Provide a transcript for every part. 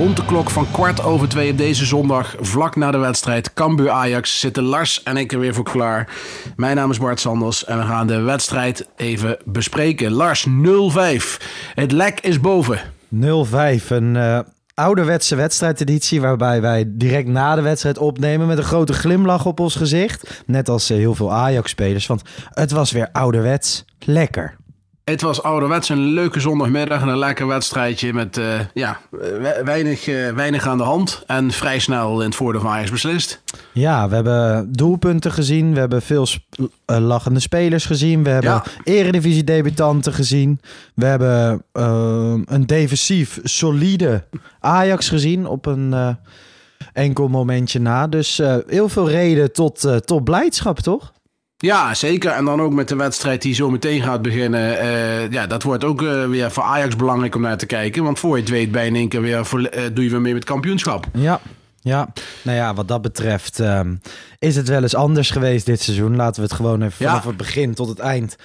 Rond de klok van kwart over twee op deze zondag, vlak na de wedstrijd Cambuur-Ajax, zitten Lars en ik er weer voor klaar. Mijn naam is Bart Sanders en we gaan de wedstrijd even bespreken. Lars, 0-5. Het lek is boven. 0-5, een eh, ouderwetse wedstrijdeditie waarbij wij direct na de wedstrijd opnemen met een grote glimlach op ons gezicht. Net als eh, heel veel Ajax-spelers, want het was weer ouderwets lekker. Het was ouderwets een leuke zondagmiddag en een lekker wedstrijdje met eh, ja, we- weinig, eh, weinig aan de hand. En vrij snel in het voordeel van Ajax beslist. Ja, we hebben doelpunten gezien, we hebben veel sp- eh, lachende spelers gezien, we hebben Ja. eredivisie-debutanten gezien, we hebben een defensief solide Ajax gezien op een enkel momentje na. Dus heel veel reden tot, tot blijdschap, toch? Ja, zeker. En dan ook met de wedstrijd die zo meteen gaat beginnen. Eh, ja, dat wordt ook eh, weer voor Ajax belangrijk om naar te kijken. Want voor je het weet, bij in één keer weer eh, doe je weer mee met kampioenschap. Ja, ja. Nou ja, wat dat betreft ehm, is het wel eens anders geweest dit seizoen. Laten we het gewoon even Ja. vanaf het begin tot het eind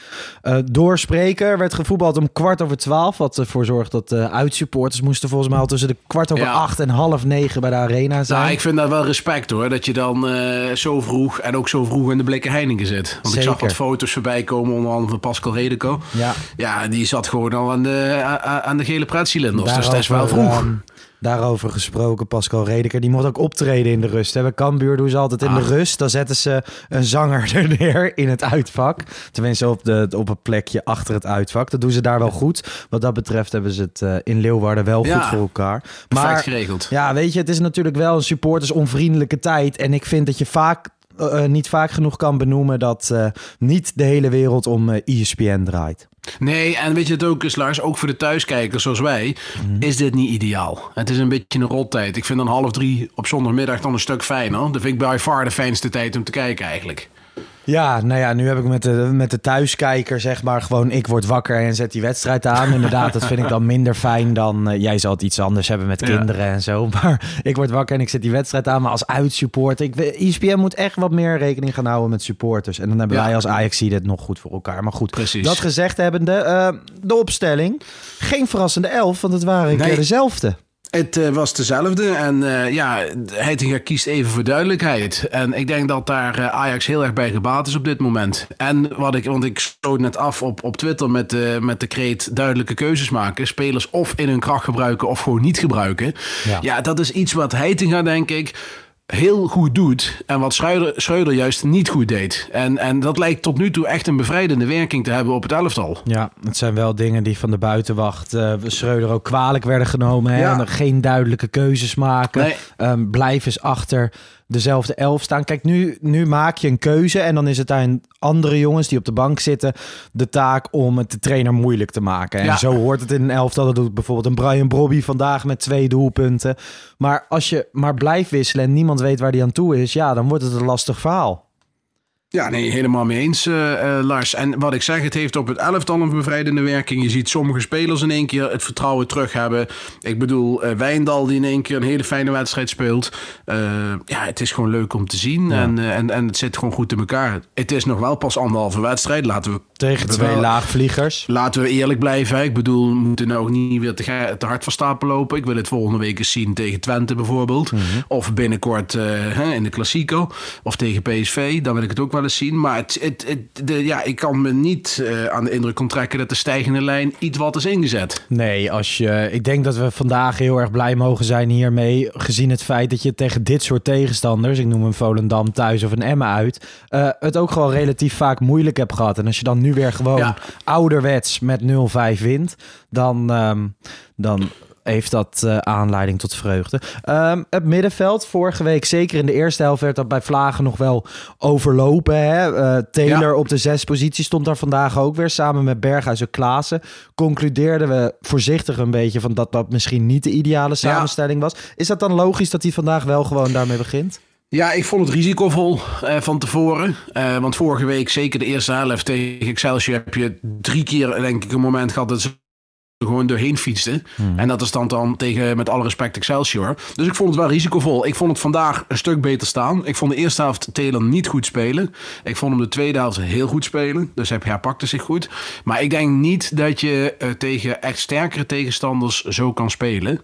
eh, doorspreken. Er werd gevoetbald om kwart over twaalf. Wat ervoor zorgt dat de uitsupporters moesten volgens mij al tussen de kwart over Ja. acht en half negen bij de arena zijn. Nou, ik vind dat wel respect hoor. Dat je dan eh, zo vroeg en ook zo vroeg in de blikken Heineken zit. Want ik zag wat foto's voorbij komen, onder andere van Pascal Redeco. Ja. Ja, die zat gewoon al aan de, aan de gele pretcilinders. Dus dat is wel vroeg. ehm, daarover gesproken, Pascal Redeker. Die mocht ook optreden in de rust. Hè. Bij Cambuur doen ze altijd in de Ah. rust. Dan zetten ze een zanger er neer in het uitvak. Tenminste op, de, op een plekje achter het uitvak. Dat doen ze daar wel goed. Wat dat betreft hebben ze het eh, in Leeuwarden wel Ja. goed voor elkaar. Perfect geregeld. Ja, weet je, het is natuurlijk wel een supportersonvriendelijke tijd. En ik vind dat je vaak... eh, eh, niet vaak genoeg kan benoemen dat niet de hele wereld om eh, ESPN draait. Nee, en weet je het ook is, Lars, ook voor de thuiskijkers zoals wij, Mhm. is dit niet ideaal. Het is een beetje een rottijd. Ik vind dan half drie op zondagmiddag dan een stuk fijner. Dat vind ik bij far de fijnste tijd om te kijken eigenlijk. Ja, nou ja, nu heb ik met de, met de thuiskijker zeg maar gewoon... ik word wakker en zet die wedstrijd aan. Inderdaad, dat vind ik dan minder fijn dan... eh, jij zal het iets anders hebben met Ja. kinderen en zo. Maar ik word wakker en ik zet die wedstrijd aan. Maar als uitsupporter... Ik, ESPN moet echt wat meer rekening gaan houden met supporters. En dan hebben Ja. wij als Ajax het nog goed voor elkaar. Maar goed, Precies. dat gezegd hebbende... eh, de opstelling. Geen verrassende elf, want het waren een Nee. keer dezelfde. Het eh, was dezelfde en eh, ja, Heitinga kiest even voor duidelijkheid. En ik denk dat daar eh, Ajax heel erg bij gebaat is op dit moment. En wat ik, want ik sloot net af op, op Twitter met, de met de kreet duidelijke keuzes maken. Spelers of in hun kracht gebruiken of gewoon niet gebruiken. Ja. Ja, dat is iets wat Heitinga denk ik heel goed doet. En wat Schreuder, Schreuder juist niet goed deed. En, en dat lijkt tot nu toe echt een bevrijdende werking te hebben op het elftal. Ja, het zijn wel dingen die van de buitenwacht eh Schreuder ook kwalijk werden genomen. Hè? Ja. En geen duidelijke keuzes maken. Nee. Ehm, blijf eens achter dezelfde elf staan. Kijk, nu, nu maak je een keuze en dan is het aan andere jongens die op de bank zitten de taak om het de trainer moeilijk te maken. En Ja. zo hoort het in een elftal. Dat doet bijvoorbeeld een Brian Brobby vandaag met twee doelpunten. Maar als je maar blijft wisselen en niemand weet waar die aan toe is, ja, dan wordt het een lastig verhaal. Ja, nee, helemaal mee eens, uh, Lars. En wat ik zeg, het heeft op het elftal een bevrijdende werking. Je ziet sommige spelers in één keer het vertrouwen terug hebben. Ik bedoel, uh, Wijndal die in één keer een hele fijne wedstrijd speelt. Ja, het is gewoon leuk om te zien. Ja. En, en, en het zit gewoon goed in elkaar. Het is nog wel pas anderhalve wedstrijd. Laten we Tegen twee wel, laagvliegers. Laten we eerlijk blijven. Ik bedoel, we moeten nou ook niet weer te, te hard van stapel lopen. Ik wil het volgende week eens zien tegen Twente bijvoorbeeld. Mm -hmm. Of binnenkort in de Klassico. Of tegen PSV. Dan wil ik het ook wel zien. Maar het, het, het, de, ja, ik kan me niet uh, aan de indruk onttrekken dat de stijgende lijn iets wat is ingezet. Nee, als je, ik denk dat we vandaag heel erg blij mogen zijn hiermee. Gezien het feit dat je tegen dit soort tegenstanders, ik noem een Volendam thuis of een Emma uit, uh, het ook gewoon relatief vaak moeilijk hebt gehad. En als je dan nu weer gewoon ja. ouderwets met 0-5 wint, dan, um, dan heeft dat uh, aanleiding tot vreugde. Um, het middenveld, vorige week, zeker in de eerste helft, werd dat bij Vlagen nog wel overlopen. Hè? Uh, Taylor ja. op de zes positie stond daar vandaag ook weer, samen met Berghuis en Klaassen. Concludeerden we voorzichtig een beetje van dat dat misschien niet de ideale samenstelling ja. was. Is dat dan logisch dat hij vandaag wel gewoon daarmee begint? Ja, ik vond het risicovol uh, van tevoren. Uh, want vorige week, zeker de eerste helft tegen Excelsior, heb je drie keer denk ik een moment gehad dat ze gewoon doorheen fietste. Hmm. En dat is dan, dan tegen, met alle respect, Excelsior. Dus ik vond het wel risicovol. Ik vond het vandaag een stuk beter staan. Ik vond de eerste helft Taylor niet goed spelen. Ik vond hem de tweede helft heel goed spelen. Dus hij herpakte zich goed. Maar ik denk niet dat je uh, tegen echt sterkere tegenstanders zo kan spelen.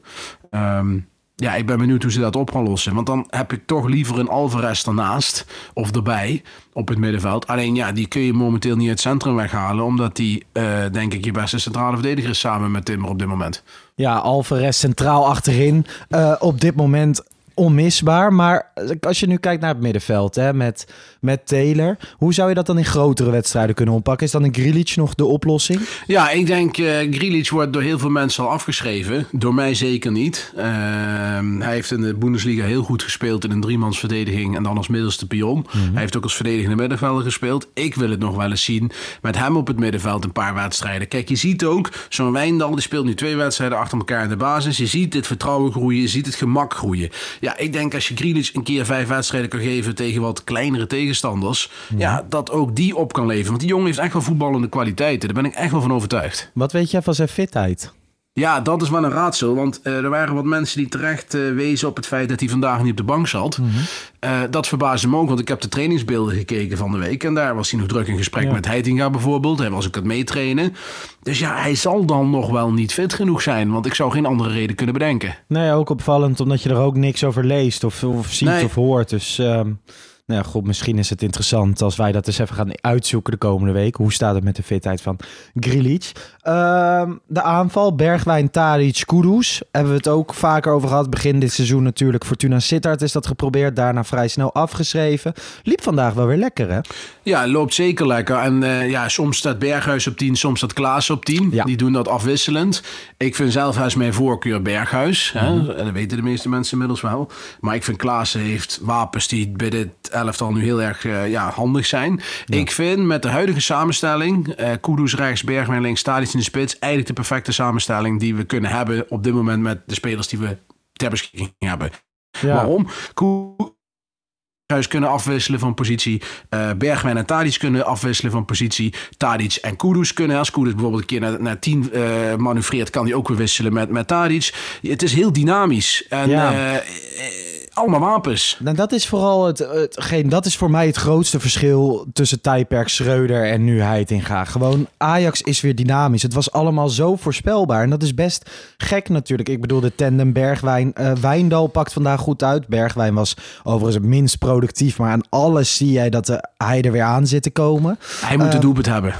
Um, ja, ik ben benieuwd hoe ze dat op gaan lossen. Want dan heb ik toch liever een Alvarez ernaast of erbij op het middenveld. Alleen ja, die kun je momenteel niet uit het centrum weghalen. Omdat die, uh, denk ik, je beste centrale verdediger is samen met Timmer op dit moment. Ja, Alvarez centraal achterin. Uh, op dit moment onmisbaar. Maar als je nu kijkt naar het middenveld hè, met, met Taylor, hoe zou je dat dan in grotere wedstrijden kunnen oppakken? Is dan een Grealish nog de oplossing? Ja, ik denk uh, Grealish wordt door heel veel mensen al afgeschreven. Door mij zeker niet. Uh, hij heeft in de Bundesliga heel goed gespeeld in een driemansverdediging en dan als middelste pion. Mm -hmm. Hij heeft ook als verdedigende middenvelder gespeeld. Ik wil het nog wel eens zien met hem op het middenveld een paar wedstrijden. Kijk, je ziet ook, zo'n Wijndal die speelt nu twee wedstrijden achter elkaar in de basis. Je ziet het vertrouwen groeien, je ziet het gemak groeien. Ja, ik denk als je Grealish een keer vijf wedstrijden kan geven tegen wat kleinere tegenstanders, ja. ja, dat ook die op kan leveren. Want die jongen heeft echt wel voetballende kwaliteiten. Daar ben ik echt wel van overtuigd. Wat weet jij van zijn fitheid? Ja, dat is wel een raadsel. Want uh, er waren wat mensen die terecht uh, wezen op het feit dat hij vandaag niet op de bank zat. Mm -hmm. uh, dat verbaasde me ook, want ik heb de trainingsbeelden gekeken van de week. En daar was hij nog druk in gesprek ja. met Heitinga bijvoorbeeld. Hij was ook het meetrainen. Dus ja, hij zal dan nog wel niet fit genoeg zijn. Want ik zou geen andere reden kunnen bedenken. Nee, ook opvallend omdat je er ook niks over leest of, of ziet nee. of hoort. Dus... Nou ja, goed, misschien is het interessant als wij dat eens even gaan uitzoeken de komende week. Hoe staat het met de fitheid van Grilic? Uh, de aanval, Bergwijn, Tadic, Kudus. Hebben we het ook vaker over gehad. Begin dit seizoen natuurlijk. Fortuna Sittard is dat geprobeerd. Daarna vrij snel afgeschreven. Liep vandaag wel weer lekker, hè? Ja, loopt zeker lekker. En uh, ja, soms staat Berghuis op 10, soms staat Klaas op 10. Ja. Die doen dat afwisselend. Ik vind zelf huis mijn voorkeur Berghuis. Mm -hmm. hè? En dat weten de meeste mensen inmiddels wel. Maar ik vind Klaas heeft wapens die bij dit elftal nu heel erg uh, ja, handig zijn. Ja. Ik vind met de huidige samenstelling, uh, Kudus rechts, Bergwijn links, Stadis in de spits, eigenlijk de perfecte samenstelling die we kunnen hebben op dit moment met de spelers die we ter beschikking hebben. Ja. Waarom? Kudus kunnen afwisselen van positie. Uh, Bergwijn en Tadic kunnen afwisselen van positie. Tadic en Kudus kunnen. Als Kudus bijvoorbeeld een keer naar, naar 10 uh, manoeuvreert, kan hij ook weer wisselen met, met Tadic. Het is heel dynamisch. En ja. uh, allemaal wapens. Nou, dat is vooral het, hetgeen, dat is voor mij het grootste verschil tussen Tijperk, Schreuder en nu Heitinga. Gewoon Ajax is weer dynamisch. Het was allemaal zo voorspelbaar en dat is best gek natuurlijk. Ik bedoel de tandem Bergwijn. Uh, Wijndal pakt vandaag goed uit. Bergwijn was overigens het minst productief, maar aan alles zie jij dat de, hij er weer aan zit te komen. Hij moet de doelpunt hebben.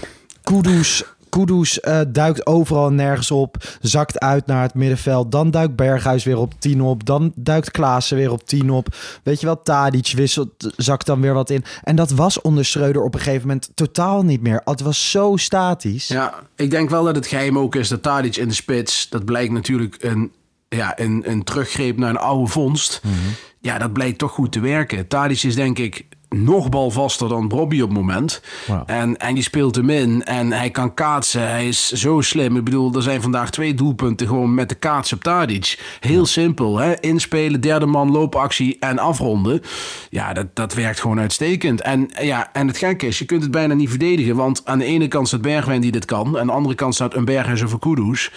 Kudus Kudus uh, duikt overal nergens op. Zakt uit naar het middenveld. Dan duikt Berghuis weer op 10 op. Dan duikt Klaassen weer op 10 op. Weet je wel, Tadic wisselt, zakt dan weer wat in. En dat was onder Schreuder op een gegeven moment totaal niet meer. Het was zo statisch. Ja, ik denk wel dat het geheim ook is dat Tadic in de spits... dat blijkt natuurlijk een, ja, een, een teruggreep naar een oude vondst. Mm -hmm. Ja, dat blijkt toch goed te werken. Tadic is denk ik nog balvaster dan Bobby op het moment. En, en die speelt hem in. En hij kan kaatsen. Hij is zo slim. Ik bedoel, er zijn vandaag twee doelpunten gewoon met de kaats op Tadic. Heel simpel. Hè? Inspelen, derde man, loopactie en afronden. Ja, dat, dat werkt gewoon uitstekend. En, ja, en het gekke is, je kunt het bijna niet verdedigen. Want aan de ene kant staat Bergwijn die dit kan. En aan de andere kant staat een Berghuis of een Kudus.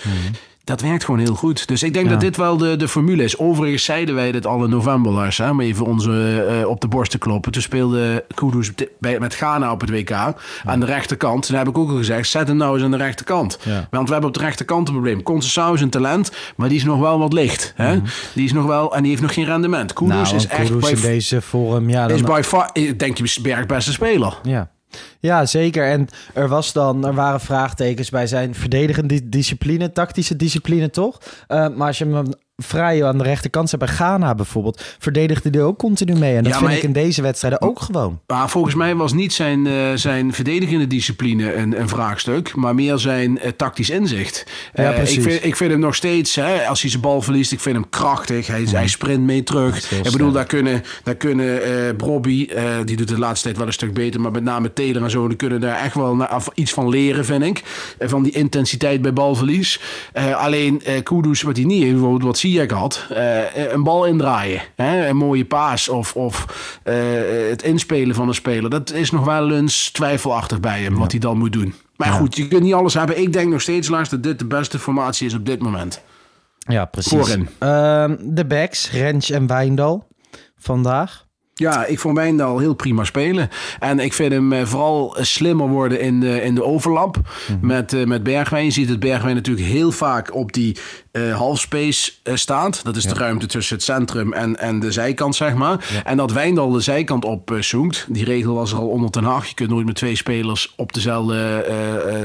Dat werkt gewoon heel goed. Dus ik denk Ja. dat dit wel de, de formule is. Overigens zeiden wij dit al in november, Lars. Hè, om even onze eh, op de borst te kloppen. Toen speelde Kudus bij, met Ghana op het WK aan de rechterkant. Toen heb ik ook al gezegd, zet hem nou eens aan de rechterkant. Ja. Want we hebben op de rechterkant een probleem. Conceição is een talent, maar die is nog wel wat licht. Hè? Die is nog wel, en die heeft nog geen rendement. Kudus nou, is echt Kudus in deze vorm, ja, dan, is by far, ik denk je, Berg beste speler. Ja. Ja, zeker. En er, was dan, er waren vraagtekens bij zijn verdedigende di- discipline, tactische discipline toch? Eh, maar als je hem vrij aan de rechterkant zet bij Ghana bijvoorbeeld, verdedigde hij ook continu mee. En dat Ja, vind ik in deze wedstrijden ook gewoon. Maar volgens mij was niet zijn, eh, zijn verdedigende discipline een, een vraagstuk, maar meer zijn eh, tactisch inzicht. Ja, Eh, precies. ik, vind, ik vind hem nog steeds, hè, als hij zijn bal verliest, ik vind hem krachtig. Hij, hij sprint mee terug. Ik bedoel, daar kunnen, daar kunnen Brobby, die doet de laatste tijd wel een stuk beter, maar met name Taylor en zo, die kunnen daar echt wel iets van leren, vind ik. Van die intensiteit bij balverlies. Alleen Kudus, wat hij niet heeft, bijvoorbeeld wat Ziyech had, eh, een bal indraaien. Hè? Een mooie paas of, of eh, het inspelen van een speler. Dat is nog wel eens twijfelachtig bij hem, wat hij dan moet doen. Maar goed, je kunt niet alles hebben. Ik denk nog steeds, Lars, dat dit de beste formatie is op dit moment. Ja, precies. Voorin. Ehm, de backs, Rens en Wijndal vandaag. Ja, ik vond Wijndal heel prima spelen. En ik vind hem eh, vooral slimmer worden in de, in de overlap met, eh, met Bergwijn. Je ziet dat Bergwijn natuurlijk heel vaak op die eh halfspace eh, staat. Dat is de ruimte tussen het centrum en, en de zijkant, zeg maar. En dat Wijndal de zijkant op eh. Die regel was er al onder Ten Hag. Je kunt nooit met twee spelers op dezelfde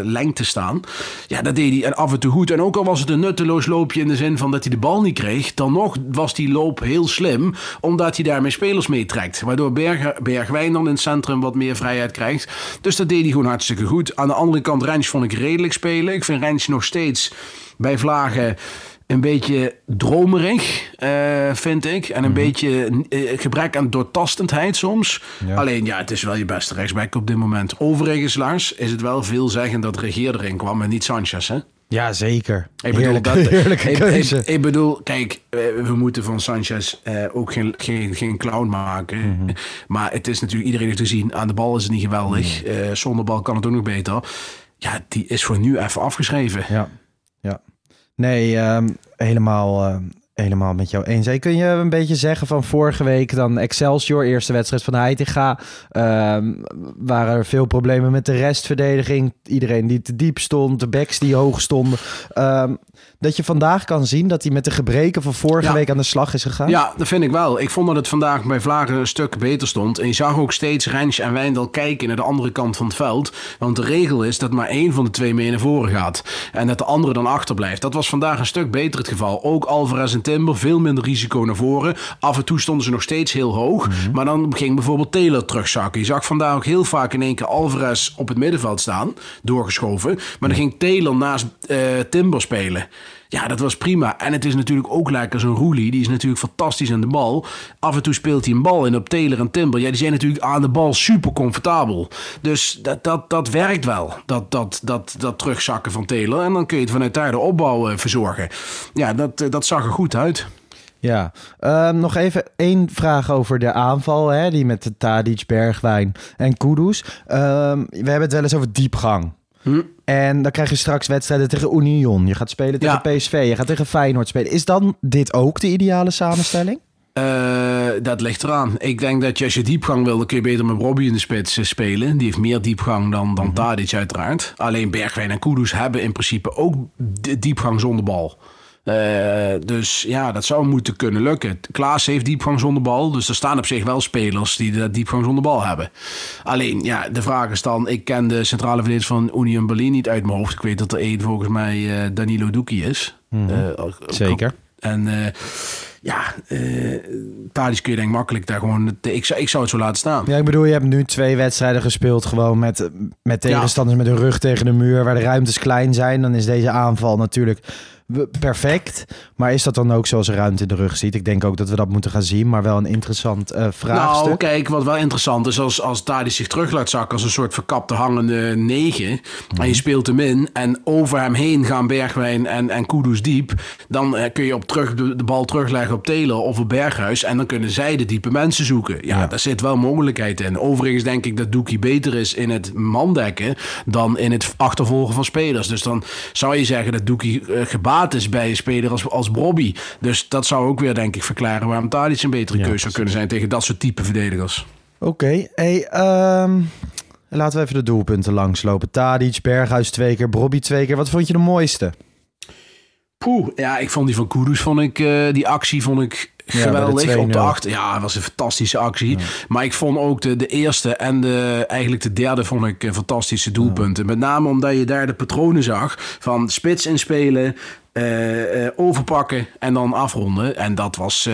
lengte staan. Ja, dat deed hij en af en toe goed. En ook al was het een nutteloos loopje in de zin van dat hij de bal niet kreeg... dan nog was die loop heel slim, omdat hij daarmee spelers meetrekt. Waardoor Berg, Bergwijn dan in het centrum wat meer vrijheid krijgt. Dus dat deed hij gewoon hartstikke goed. Aan de andere kant, Rens vond ik redelijk spelen. Ik vind Rens nog steeds bij Vlagen een beetje dromerig, eh, vind ik. En een beetje eh, gebrek aan doortastendheid soms. Ja. Alleen, ja, het is wel je beste rechtsback op dit moment. Overigens, Lars, is het wel veelzeggend dat Regeer erin kwam en niet Sanchez, hè? Ja, zeker. Ik bedoel, Heerlijke, dat, heerlijke ik, keuze. Ik, ik bedoel, kijk, eh, we moeten van Sanchez eh, ook geen, geen, geen clown maken. Mhm. Maar het is natuurlijk, iedereen heeft gezien, aan de bal is het niet geweldig. Eh, zonder bal kan het ook nog beter. Ja, die is voor nu even afgeschreven. Ja. Nee, ehm, helemaal, eh, helemaal met jou eens. Kun je een beetje zeggen van vorige week dan Excelsior, eerste wedstrijd van Heitinga. Ehm waren er veel problemen met de restverdediging. Iedereen die te diep stond, de backs die hoog stonden. Ehm, dat je vandaag kan zien dat hij met de gebreken van vorige Ja. week aan de slag is gegaan. Ja, dat vind ik wel. Ik vond dat het vandaag bij Vlagen een stuk beter stond. En je zag ook steeds Rens en Wijndal kijken naar de andere kant van het veld. Want de regel is dat maar één van de twee mee naar voren gaat. En dat de andere dan achterblijft. Dat was vandaag een stuk beter het geval. Ook Alvarez en Timber, veel minder risico naar voren. Af en toe stonden ze nog steeds heel hoog. Maar dan ging bijvoorbeeld Taylor terugzakken. Je zag vandaag ook heel vaak in één keer Alvarez op het middenveld staan. Doorgeschoven. Maar dan ging Taylor naast eh, Timber spelen. Ja, dat was prima. En het is natuurlijk ook lekker zo'n Roelie. Die is natuurlijk fantastisch aan de bal. Af en toe speelt hij een bal in op Taylor en Timber. Ja, die zijn natuurlijk aan de bal super comfortabel. Dus dat, dat, dat werkt wel. Dat, dat, dat, dat terugzakken van Taylor. En dan kun je het vanuit daar de opbouw eh, verzorgen. Ja, dat, eh, dat zag er goed uit. Ja, Ehm, nog even één vraag over de aanval. Hè, die met de Tadic, Bergwijn en Kudus. Ehm, we hebben het wel eens over diepgang. Hm. En dan krijg je straks wedstrijden tegen Union. Je gaat spelen tegen Ja. PSV. Je gaat tegen Feyenoord spelen. Is dan dit ook de ideale samenstelling? Eh, dat ligt eraan. Ik denk dat je als je diepgang wil, dan kun je beter met Robbie in de spits eh, spelen. Die heeft meer diepgang dan, dan Tadic uiteraard. Alleen Bergwijn en Kudus hebben in principe ook di- diepgang zonder bal. Eh, dus ja, dat zou moeten kunnen lukken. Klaas heeft diepgang zonder bal. Dus er staan op zich wel spelers die de diepgang zonder bal hebben. Alleen, ja, de vraag is dan... Ik ken de centrale verdedigers van Union Berlin niet uit mijn hoofd. Ik weet dat er één volgens mij eh, Danilo Duki is. Eh, ook- Zeker. en eh, ja, eh Tadic kun je denk ik makkelijk daar gewoon... Ik zou, ik zou het zo laten staan. Ja, ik bedoel, je hebt nu twee wedstrijden gespeeld. Gewoon met, met tegenstanders met hun rug tegen de muur. Waar de ruimtes klein zijn. Dan is deze aanval natuurlijk perfect. Maar is dat dan ook zoals er ruimte in de rug ziet? Ik denk ook dat we dat moeten gaan zien, maar wel een interessant eh, vraagstuk. Nou, kijk, wat wel interessant is, als, als Tadic zich terug laat zakken als een soort verkapte hangende negen, en Mhm. je speelt hem in, en over hem heen gaan Bergwijn en, en Kudus diep, dan eh, kun je op terug, de, de bal terugleggen op Taylor of op Berghuis, en dan kunnen zij de diepe mensen zoeken. Ja, Ja. daar zit wel mogelijkheid in. Overigens denk ik dat Doekie beter is in het mandekken dan in het achtervolgen van spelers. Dus dan zou je zeggen dat Doekie eh, gebaat is bij een speler als, als Bobby. Dus dat zou ook weer, denk ik, verklaren waarom Tadic een betere keuze zou kunnen zijn tegen dat soort type verdedigers. Oké, hey, ehm, laten we even de doelpunten langslopen. Tadic, Berghuis twee keer, Brobby twee keer. Wat vond je de mooiste? Poeh, ja, ik vond die van Kudus, vond ik, eh, die actie vond ik geweldig. 2-0. op de achter, ja, het was een fantastische actie. Maar ik vond ook de, de eerste en de, eigenlijk de derde vond ik een fantastische doelpunten. Met name omdat je daar de patronen zag van spits inspelen, eh, eh, overpakken en dan afronden. En dat was eh,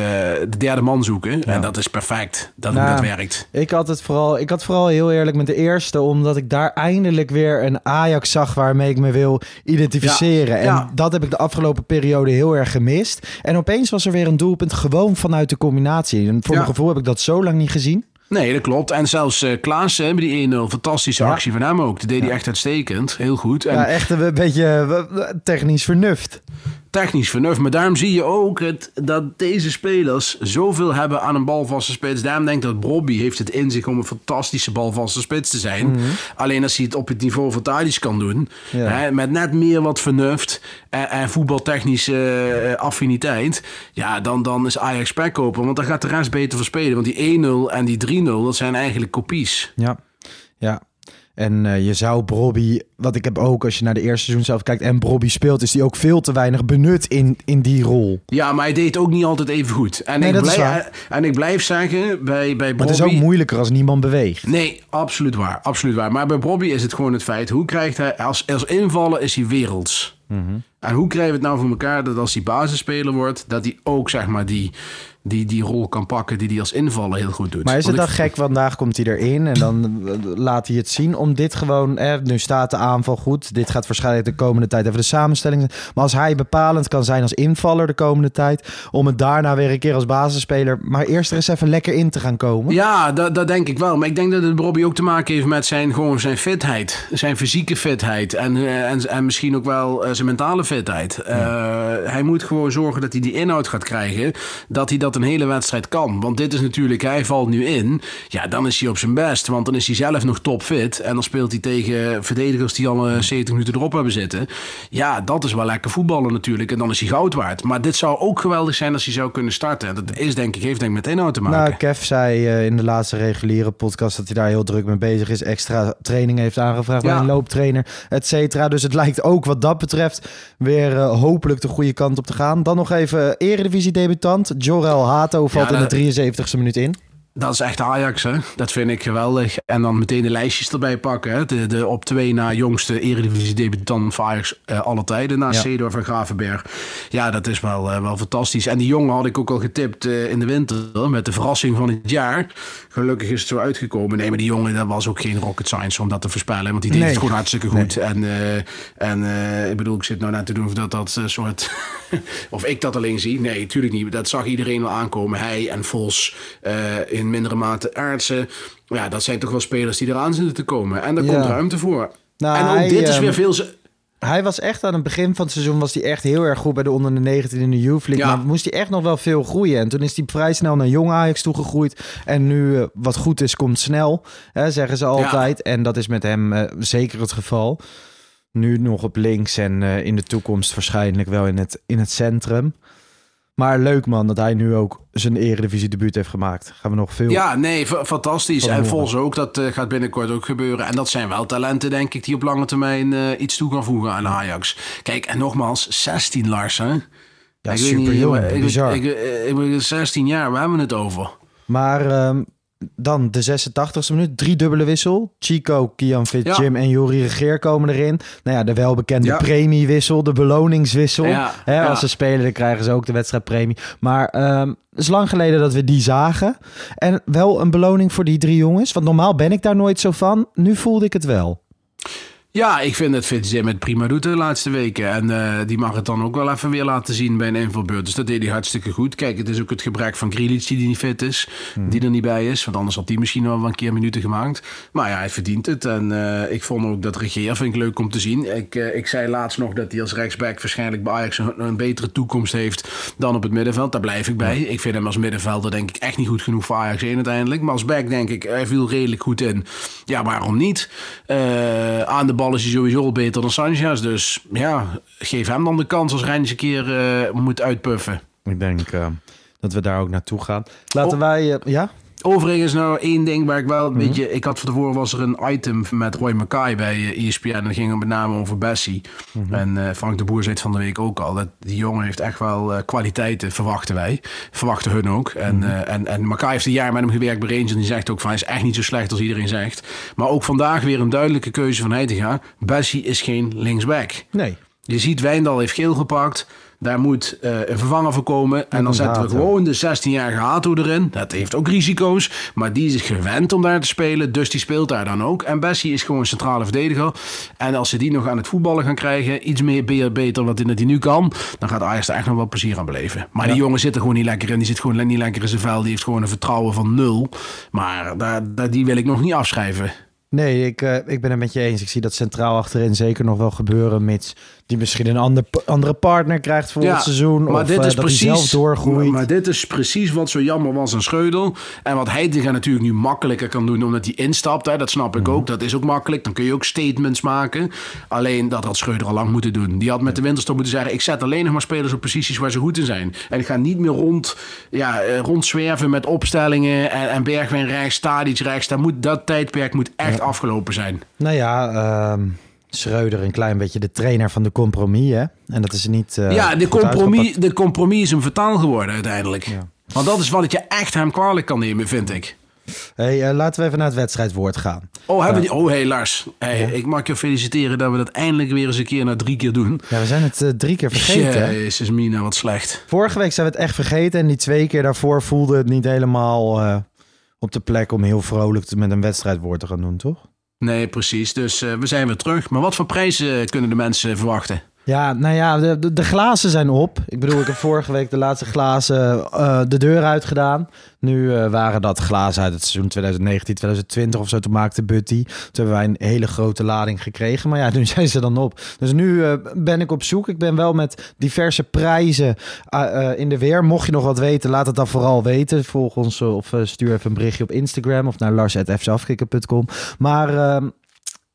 de derde man zoeken. En dat is perfect, dat Nou, dat werkt. Ik had het vooral, ik had vooral heel eerlijk met de eerste, omdat ik daar eindelijk weer een Ajax zag waarmee ik me wil identificeren. Ja, En ja. dat heb ik de afgelopen periode heel erg gemist. En opeens was er weer een doelpunt gewoon vanuit de combinatie. En voor mijn gevoel heb ik dat zo lang niet gezien. Nee, dat klopt. En zelfs eh Klaassen, bij die 1-0, fantastische Ja. actie van hem ook. Dat deed hij echt uitstekend. Heel goed. En Ja, echt een beetje eh, technisch vernuft. technisch vernuft. Maar daarom zie je ook het, dat deze spelers zoveel hebben aan een balvaste spits. Daarom denk ik dat Bobby heeft het in zich om een fantastische balvaste spits te zijn. Alleen als hij het op het niveau van Tadic kan doen, Mhm. Ja. hè, met net meer wat vernuft en, en voetbaltechnische eh, affiniteit, ja, dan, dan is Ajax spekkoper. Want dan gaat de rest beter verspelen. Want die 1-0 en die 3-0, dat zijn eigenlijk kopies. Ja, ja. En eh, je zou Brobby, wat ik heb ook als je naar de eerste seizoen zelf kijkt en Brobby speelt, is die ook veel te weinig benut in, in die rol. Ja, maar hij deed ook niet altijd even goed. En, Nee, ik, blijf, en ik blijf zeggen, bij, bij Maar het is ook Bobby- moeilijker als niemand beweegt. Nee, absoluut waar. Absoluut waar. Maar bij Bobby is het gewoon het feit. Hoe krijgt hij... Als, als invallen is hij werelds. Mhm. En hoe krijgen we het nou voor elkaar dat als hij basisspeler wordt... dat hij ook zeg maar die, die, die rol kan pakken die hij als invallen heel goed doet. Maar is het dan ik- gek, vandaag komt hij erin en dan eh, laat hij het zien om dit gewoon, eh, nu staat de aanval goed, dit gaat waarschijnlijk de komende tijd even de samenstelling zijn. Maar als hij bepalend kan zijn als invaller de komende tijd, om het daarna weer een keer als basisspeler, maar eerst er eens even lekker in te gaan komen. Ja, dat, dat denk ik wel. Maar ik denk dat het Bobby ook te maken heeft met zijn, gewoon zijn fitheid. Zijn fysieke fitheid. En, eh, en, en misschien ook wel eh, zijn mentale fitheid. Eh, hij moet gewoon zorgen dat hij die inhoud gaat krijgen. Dat hij dat een hele wedstrijd kan. Want dit is natuurlijk, hij valt nu in. Ja, dan is hij op zijn best. Want dan is hij zelf nog topfit. En dan speelt hij tegen verdedigers die al eh, 70 minuten erop hebben zitten. Ja, dat is wel lekker voetballen natuurlijk. En dan is hij goud waard. Maar dit zou ook geweldig zijn als hij zou kunnen starten. En dat is denk ik, heeft denk ik met inhoud te maken. Nou, Kev zei eh, in de laatste reguliere podcast dat hij daar heel druk mee bezig is. Extra training heeft aangevraagd bij een looptrainer, et cetera. Dus het lijkt ook wat dat betreft weer eh, hopelijk de goede kant op te gaan. Dan nog even eredivisie-debutant. Jorel Hato valt Ja, in de 73ste minuut in. Dat is echt Ajax, hè? Dat vind ik geweldig. En dan meteen de lijstjes erbij pakken. Hè? De, de op twee na jongste Eredivisie-debutant van Ajax eh, alle tijden. Na Ja. Cedor van Gravenberg. Ja, dat is wel, eh, wel fantastisch. En die jongen had ik ook al getipt eh, in de winter. Met de verrassing van het jaar. Gelukkig is het zo uitgekomen. Nee, maar die jongen, dat was ook geen rocket science om dat te voorspellen. Want die deed Nee. het gewoon hartstikke goed. En, en ik bedoel, ik zit nou net te doen of dat dat soort... of ik dat alleen zie. Nee, natuurlijk niet. Dat zag iedereen wel aankomen. Hij en Vos. eh, in mindere mate Aartsen. Ja, dat zijn toch wel spelers die eraan zitten te komen. En daar Ja. komt ruimte voor. Nou, en ook hij, dit is ehm, weer veel... ze- Hij was echt aan het begin van het seizoen was hij echt heel erg goed bij de onder de 19 in de Youth League. Ja. Maar moest hij echt nog wel veel groeien. En toen is hij vrij snel naar jong Ajax toegegroeid. En nu eh, wat goed is, komt snel. Hè, zeggen ze altijd. En dat is met hem eh, zeker het geval. Nu nog op links en eh, in de toekomst waarschijnlijk wel in het, in het centrum. Maar leuk man dat hij nu ook zijn eredivisie debuut heeft gemaakt. Gaan we nog veel... Ja, nee, fa- fantastisch. En. Vos ook, dat eh, gaat binnenkort ook gebeuren. En dat zijn wel talenten, denk ik, die op lange termijn eh, iets toe gaan voegen aan Ajax. Kijk, en nogmaals, 16 Lars, hè? Ja, Ik weet super niet, jong. ik- ik- Bizar. Ik, ik, ik ben 16 jaar, waar hebben we het over? Maar ehm, dan de 86e minuut, drie dubbele wissel. Chico, Kian Fit, Ja. Jim en Jori Regeer komen erin. Nou ja, de welbekende Ja. premiewissel, de beloningswissel. Ja, Hè. Als ze spelen, dan krijgen ze ook de wedstrijdpremie. Maar ehm, het is lang geleden dat we die zagen. En wel een beloning voor die drie jongens. Want normaal ben ik daar nooit zo van. Nu voelde ik het wel. Ja, ik vind het Fitz met prima doet de laatste weken. En eh, die mag het dan ook wel even weer laten zien bij een invalbeurt. Dus dat deed hij hartstikke goed. Kijk, het is ook het gebrek van Grealish die niet fit is. Die er niet bij is. Want anders had hij misschien wel een keer minuten gemaakt. Maar ja, hij verdient het. En eh, ik vond ook dat Regeer vind ik leuk om te zien. Ik, eh, ik zei laatst nog dat hij als rechtsback waarschijnlijk bij Ajax een, een betere toekomst heeft dan op het middenveld. Daar blijf ik bij. Ik vind hem als middenvelder denk ik echt niet goed genoeg voor Ajax 1 uiteindelijk. Maar als back denk ik, hij viel redelijk goed in. Ja, waarom niet? Aan de bal is hij sowieso al beter dan Sanchez. Dus ja, geef hem dan de kans als Reinders een keer eh, moet uitpuffen. Ik denk eh, dat we daar ook naartoe gaan. Laten Oh. wij... eh, ja? Overigens nou één ding waar ik wel een beetje... Ik had van tevoren was er een item met Roy Mackay bij eh, ESPN. En dat ging het met name over Bessie. En eh, Frank de Boer zei het van de week ook al. Dat die jongen heeft echt wel eh, kwaliteiten, verwachten wij. Verwachten hun ook. En, eh en, en Mackay heeft een jaar met hem gewerkt bij Rangers. En die zegt ook van hij is echt niet zo slecht als iedereen zegt. Maar ook vandaag weer een duidelijke keuze van Heitinga. Bessie is geen linksback. Nee. Je ziet Wijndal heeft geel gepakt. Daar moet eh, een vervanger voor komen. En dan zetten we gewoon de 16-jarige Hato erin. Dat heeft ook risico's. Maar die is gewend om daar te spelen. Dus die speelt daar dan ook. En Bessie is gewoon een centrale verdediger. En als ze die nog aan het voetballen gaan krijgen. Iets meer be- beter wat hij nu kan. Dan gaat Ajax er echt nog wel plezier aan beleven. Maar die jongen zit er gewoon niet lekker in. Die zit gewoon niet lekker in zijn vel. Die heeft gewoon een vertrouwen van nul. Maar daar, daar, die wil ik nog niet afschrijven. Nee, ik, eh, ik ben het met je eens. Ik zie dat centraal achterin zeker nog wel gebeuren. Mits die misschien een ander, andere partner krijgt voor het seizoen. Maar of dit eh, is dat precies, zelf doorgroeit. Maar, maar dit is precies wat zo jammer was aan Scheudel. En wat Heitinga natuurlijk nu makkelijker kan doen omdat hij instapt. Hè, dat snap ik Mhm. ook. Dat is ook makkelijk. Dan kun je ook statements maken. Alleen dat had Schreuder al lang moeten doen. Die had met de winterstop moeten zeggen... ik zet alleen nog maar spelers op posities waar ze goed in zijn. En ik ga niet meer rond, ja, eh, rondzwerven met opstellingen... en, en Bergwijn rechts, Tadic rechts. Dat, moet, dat tijdperk moet echt afgelopen zijn. Nou ja, ehm Schreuder een klein beetje de trainer van de compromis. Hè? En dat is niet. eh, ja, de compromis, uitgepakt. de compromis is een vertaal geworden uiteindelijk. Ja. Want dat is wat je echt hem kwalijk kan nemen, vind ik. Hey, eh, laten we even naar het wedstrijdwoord gaan. Oh, hebben die... oh hey Lars. Hey, Ik mag je feliciteren dat we dat eindelijk weer eens een keer na drie keer doen. Ja, we zijn het eh, drie keer vergeten. Jezus, Mina, wat slecht. Vorige week zijn we het echt vergeten. En die twee keer daarvoor voelde het niet helemaal op de plek om heel vrolijk te- met een wedstrijdwoord te gaan doen, toch? Nee, precies. Dus eh, we zijn weer terug. Maar wat voor prijzen kunnen de mensen verwachten? Ja, nou ja, de, de, glazen zijn op. Ik bedoel, ik heb vorige week de laatste glazen eh, de deur uitgedaan. Nu eh, waren dat glazen uit het seizoen 2019, 2020 of zo. Toen maakte Butty. Toen hebben wij een hele grote lading gekregen. Maar ja, nu zijn ze dan op. Dus nu eh, ben ik op zoek. Ik ben wel met diverse prijzen in de weer. Mocht je nog wat weten, laat het dan vooral weten. Volg ons of stuur even een berichtje op Instagram of naar lars.fcafkikker.com. Maar...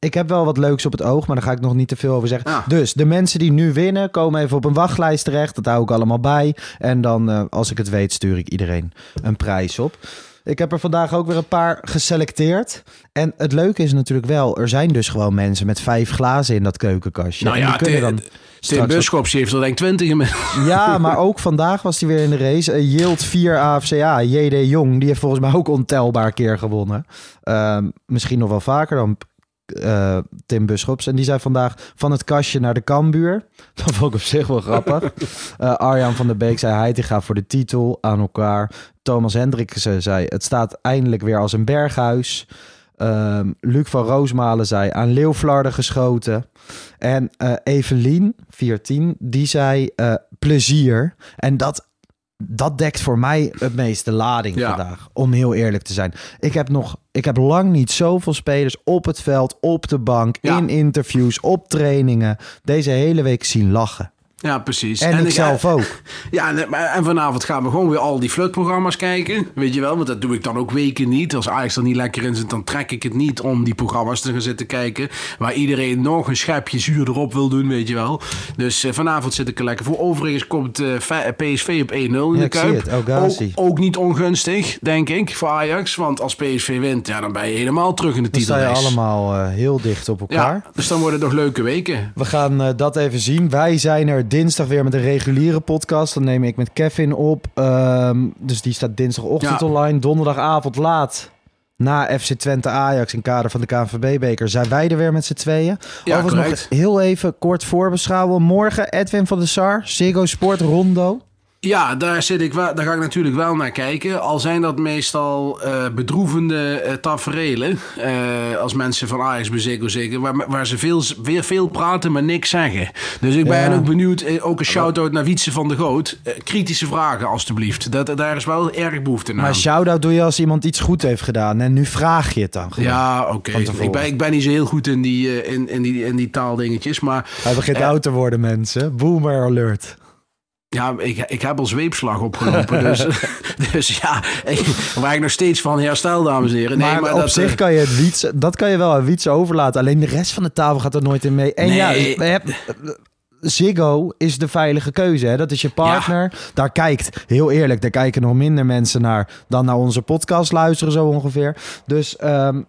ik heb wel wat leuks op het oog, maar daar ga ik nog niet te veel over zeggen. Ah. Dus de mensen die nu winnen, komen even op een wachtlijst terecht. Dat hou ik allemaal bij. En dan, eh, als ik het weet, stuur ik iedereen een prijs op. Ik heb er vandaag ook weer een paar geselecteerd. En het leuke is natuurlijk wel, er zijn dus gewoon mensen met vijf glazen in dat keukenkastje. Nou ja, die kunnen Tim- dan Tim Buschops heeft er denk ik twintig inmiddels. Ja, maar ook vandaag was hij weer in de race. Uh, Yield 4 AFCA, JD Jong, die heeft volgens mij ook ontelbaar keer gewonnen. Ehm, misschien nog wel vaker dan eh, Tim Buschops. En die zei vandaag van het kastje naar de Kambuur. Dat vond ik op zich wel grappig. Eh, Arjan van der Beek zei hij die gaat voor de titel aan elkaar. Thomas Hendriksen zei het staat eindelijk weer als een berghuis. Ehm, Luc van Roosmalen zei aan Leeuwflarden geschoten. En eh Evelien, 14, die zei plezier. En dat, dat dekt voor mij het meeste lading Ja. vandaag. Om heel eerlijk te zijn. Ik heb nog, ik heb lang niet zoveel spelers op het veld, op de bank, Ja. in interviews, op trainingen. Deze hele week zien lachen. Ja, precies. En, ik ik- zelf ook. Ja, en, vanavond gaan we gewoon weer al die flutprogramma's kijken. Weet je wel, want dat doe ik dan ook weken niet. Als Ajax er niet lekker in zit, dan trek ik het niet om die programma's te gaan zitten kijken. Waar iedereen nog een schepje zuur erop wil doen, weet je wel. Dus eh, vanavond zit ik er lekker voor. Overigens komt eh, Fa- PSV op 1-0 in Ja, de Kuip. Ghazi. Ook, ook niet ongunstig, denk ik, voor Ajax. Want als PSV wint, ja, dan ben je helemaal terug in de Dan sta je allemaal eh, heel dicht op elkaar. Ja, dus dan worden het nog leuke weken. We gaan eh, dat even zien. Wij zijn er dinsdag weer met een reguliere podcast. Dan neem ik met Kevin op. Ehm, dus die staat dinsdagochtend Ja. online. Donderdagavond laat. Na FC Twente Ajax in kader van de KNVB-beker zijn wij er weer met z'n tweeën. Ja, Overigens nog heel even kort voorbeschouwen. Morgen Edwin van der Sar, Ziggo Sport, Rondo. Ja, daar, zit ik wel, daar ga ik natuurlijk wel naar kijken. Al zijn dat meestal uh, bedroevende uh, taferelen. Uh, als mensen van Ajax beziggen, zeker, waar, waar ze veel, weer veel praten, maar niks zeggen. Dus ik ben ja. ook benieuwd, ook een shout-out naar Wietse van de Goot. kritische vragen, alstublieft. Dat, daar is wel erg behoefte aan. Maar shout-out doe je als iemand iets goed heeft gedaan. En nu vraag je het dan gewoon. Ja, oké. Okay. Ik, ben, ik ben niet zo heel goed in die, in, in die, in die taaldingetjes, maar... Hij begint oud te worden, mensen. Boomer alert. Ja, ik, ik heb al zweepslag opgelopen. dus, dus ja, ik, waar ik nog steeds van herstel, dames en heren. Nee, maar, maar op dat, zich kan je het wiets, dat kan je wel aan Wiets overlaten. Alleen de rest van de tafel gaat er nooit in mee. En Nee. ja, we hebben- Ziggo is de veilige keuze. Hè? Dat is je partner. Daar kijkt, heel eerlijk, daar kijken nog minder mensen naar dan naar onze podcast luisteren, zo ongeveer. Dus ehm,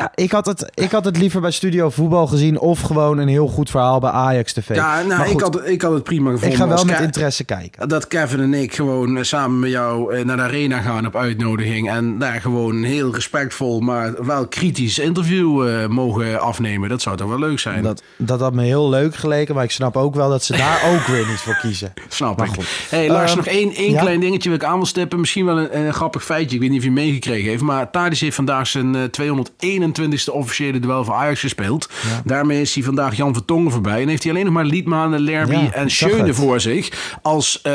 ja, ik had, het, ik had het liever bij Studio Voetbal gezien of gewoon een heel goed verhaal bij Ajax TV. Ja, nou, ik, had, ik had het prima gevonden. Ik ga wel met interesse kijken. Dat Kevin en ik gewoon eh, samen met jou eh, naar de arena gaan op uitnodiging. En daar gewoon een heel respectvol, maar wel kritisch interview eh, mogen afnemen. Dat zou toch wel leuk zijn? Dat, dat had me heel leuk geleken, maar ik snap ook wel dat ze daar ook weer niet voor kiezen. Snap ik. Goed. Hey, Lars, ehm, nog één, één klein dingetje wil ik aan wil stippen. Misschien wel een, grappig feitje. Ik weet niet of je meegekregen heeft, maar Tadis heeft vandaag zijn 201 21ste officiële duel van Ajax gespeeld. Daarmee is hij vandaag Jan Vertongen voorbij. En heeft hij alleen nog maar Liedmanen, Lerby en Schöne voor zich. Als eh,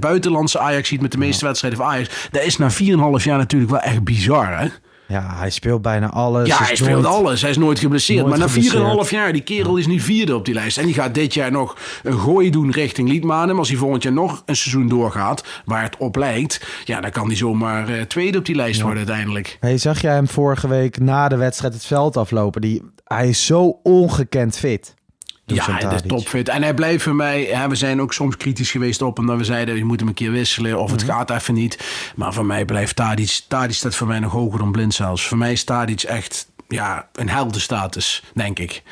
buitenlandse Ajax ziet met de meeste wedstrijden van Ajax. Dat is na 4,5 jaar natuurlijk wel echt bizar, hè? Ja, hij speelt bijna alles. Ja, hij speelt nooit- alles. Hij is nooit geblesseerd. Nooit maar na 4,5 jaar, die kerel is nu vierde op die lijst. En die gaat dit jaar nog een gooi doen richting Liedmanen. Maar als hij volgend jaar nog een seizoen doorgaat, waar het op lijkt... ja, dan kan hij zomaar eh, tweede op die lijst worden uiteindelijk. Hey, zag jij hem vorige week na de wedstrijd het veld aflopen? Die, hij is zo ongekend fit. Ja, de topfit. En hij blijft voor mij... Hè, we zijn ook soms kritisch geweest op hem. Dat we zeiden, je moet hem een keer wisselen. Of het Mhm. gaat even niet. Maar voor mij blijft Tadic... Tadic staat voor mij nog hoger dan Blind zelfs. Voor mij is Tadic echt... Ja, een heldenstatus, denk ik.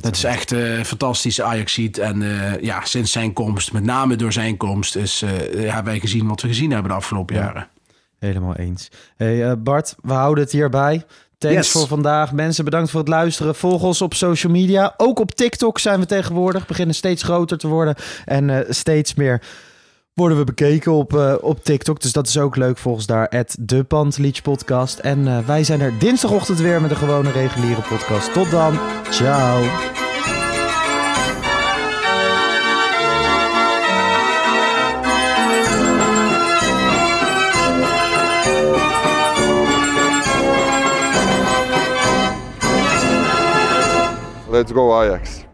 Dat is echt eh fantastisch ajax ziet En eh, ja, sinds zijn komst, met name door zijn komst... Is, eh, hebben wij gezien wat we gezien hebben de afgelopen jaren. Helemaal eens. Hey, eh, Bart, we houden het hierbij. Thanks Yes. voor vandaag. Mensen, bedankt voor het luisteren. Volg ons op social media. Ook op TikTok zijn we tegenwoordig. Beginnen steeds groter te worden. En eh, steeds meer worden we bekeken op, eh, op TikTok. Dus dat is ook leuk. Volgens daar de Pantelietje podcast. En eh, wij zijn er dinsdagochtend weer met een gewone reguliere podcast. Tot dan. Ciao. Let's go Ajax.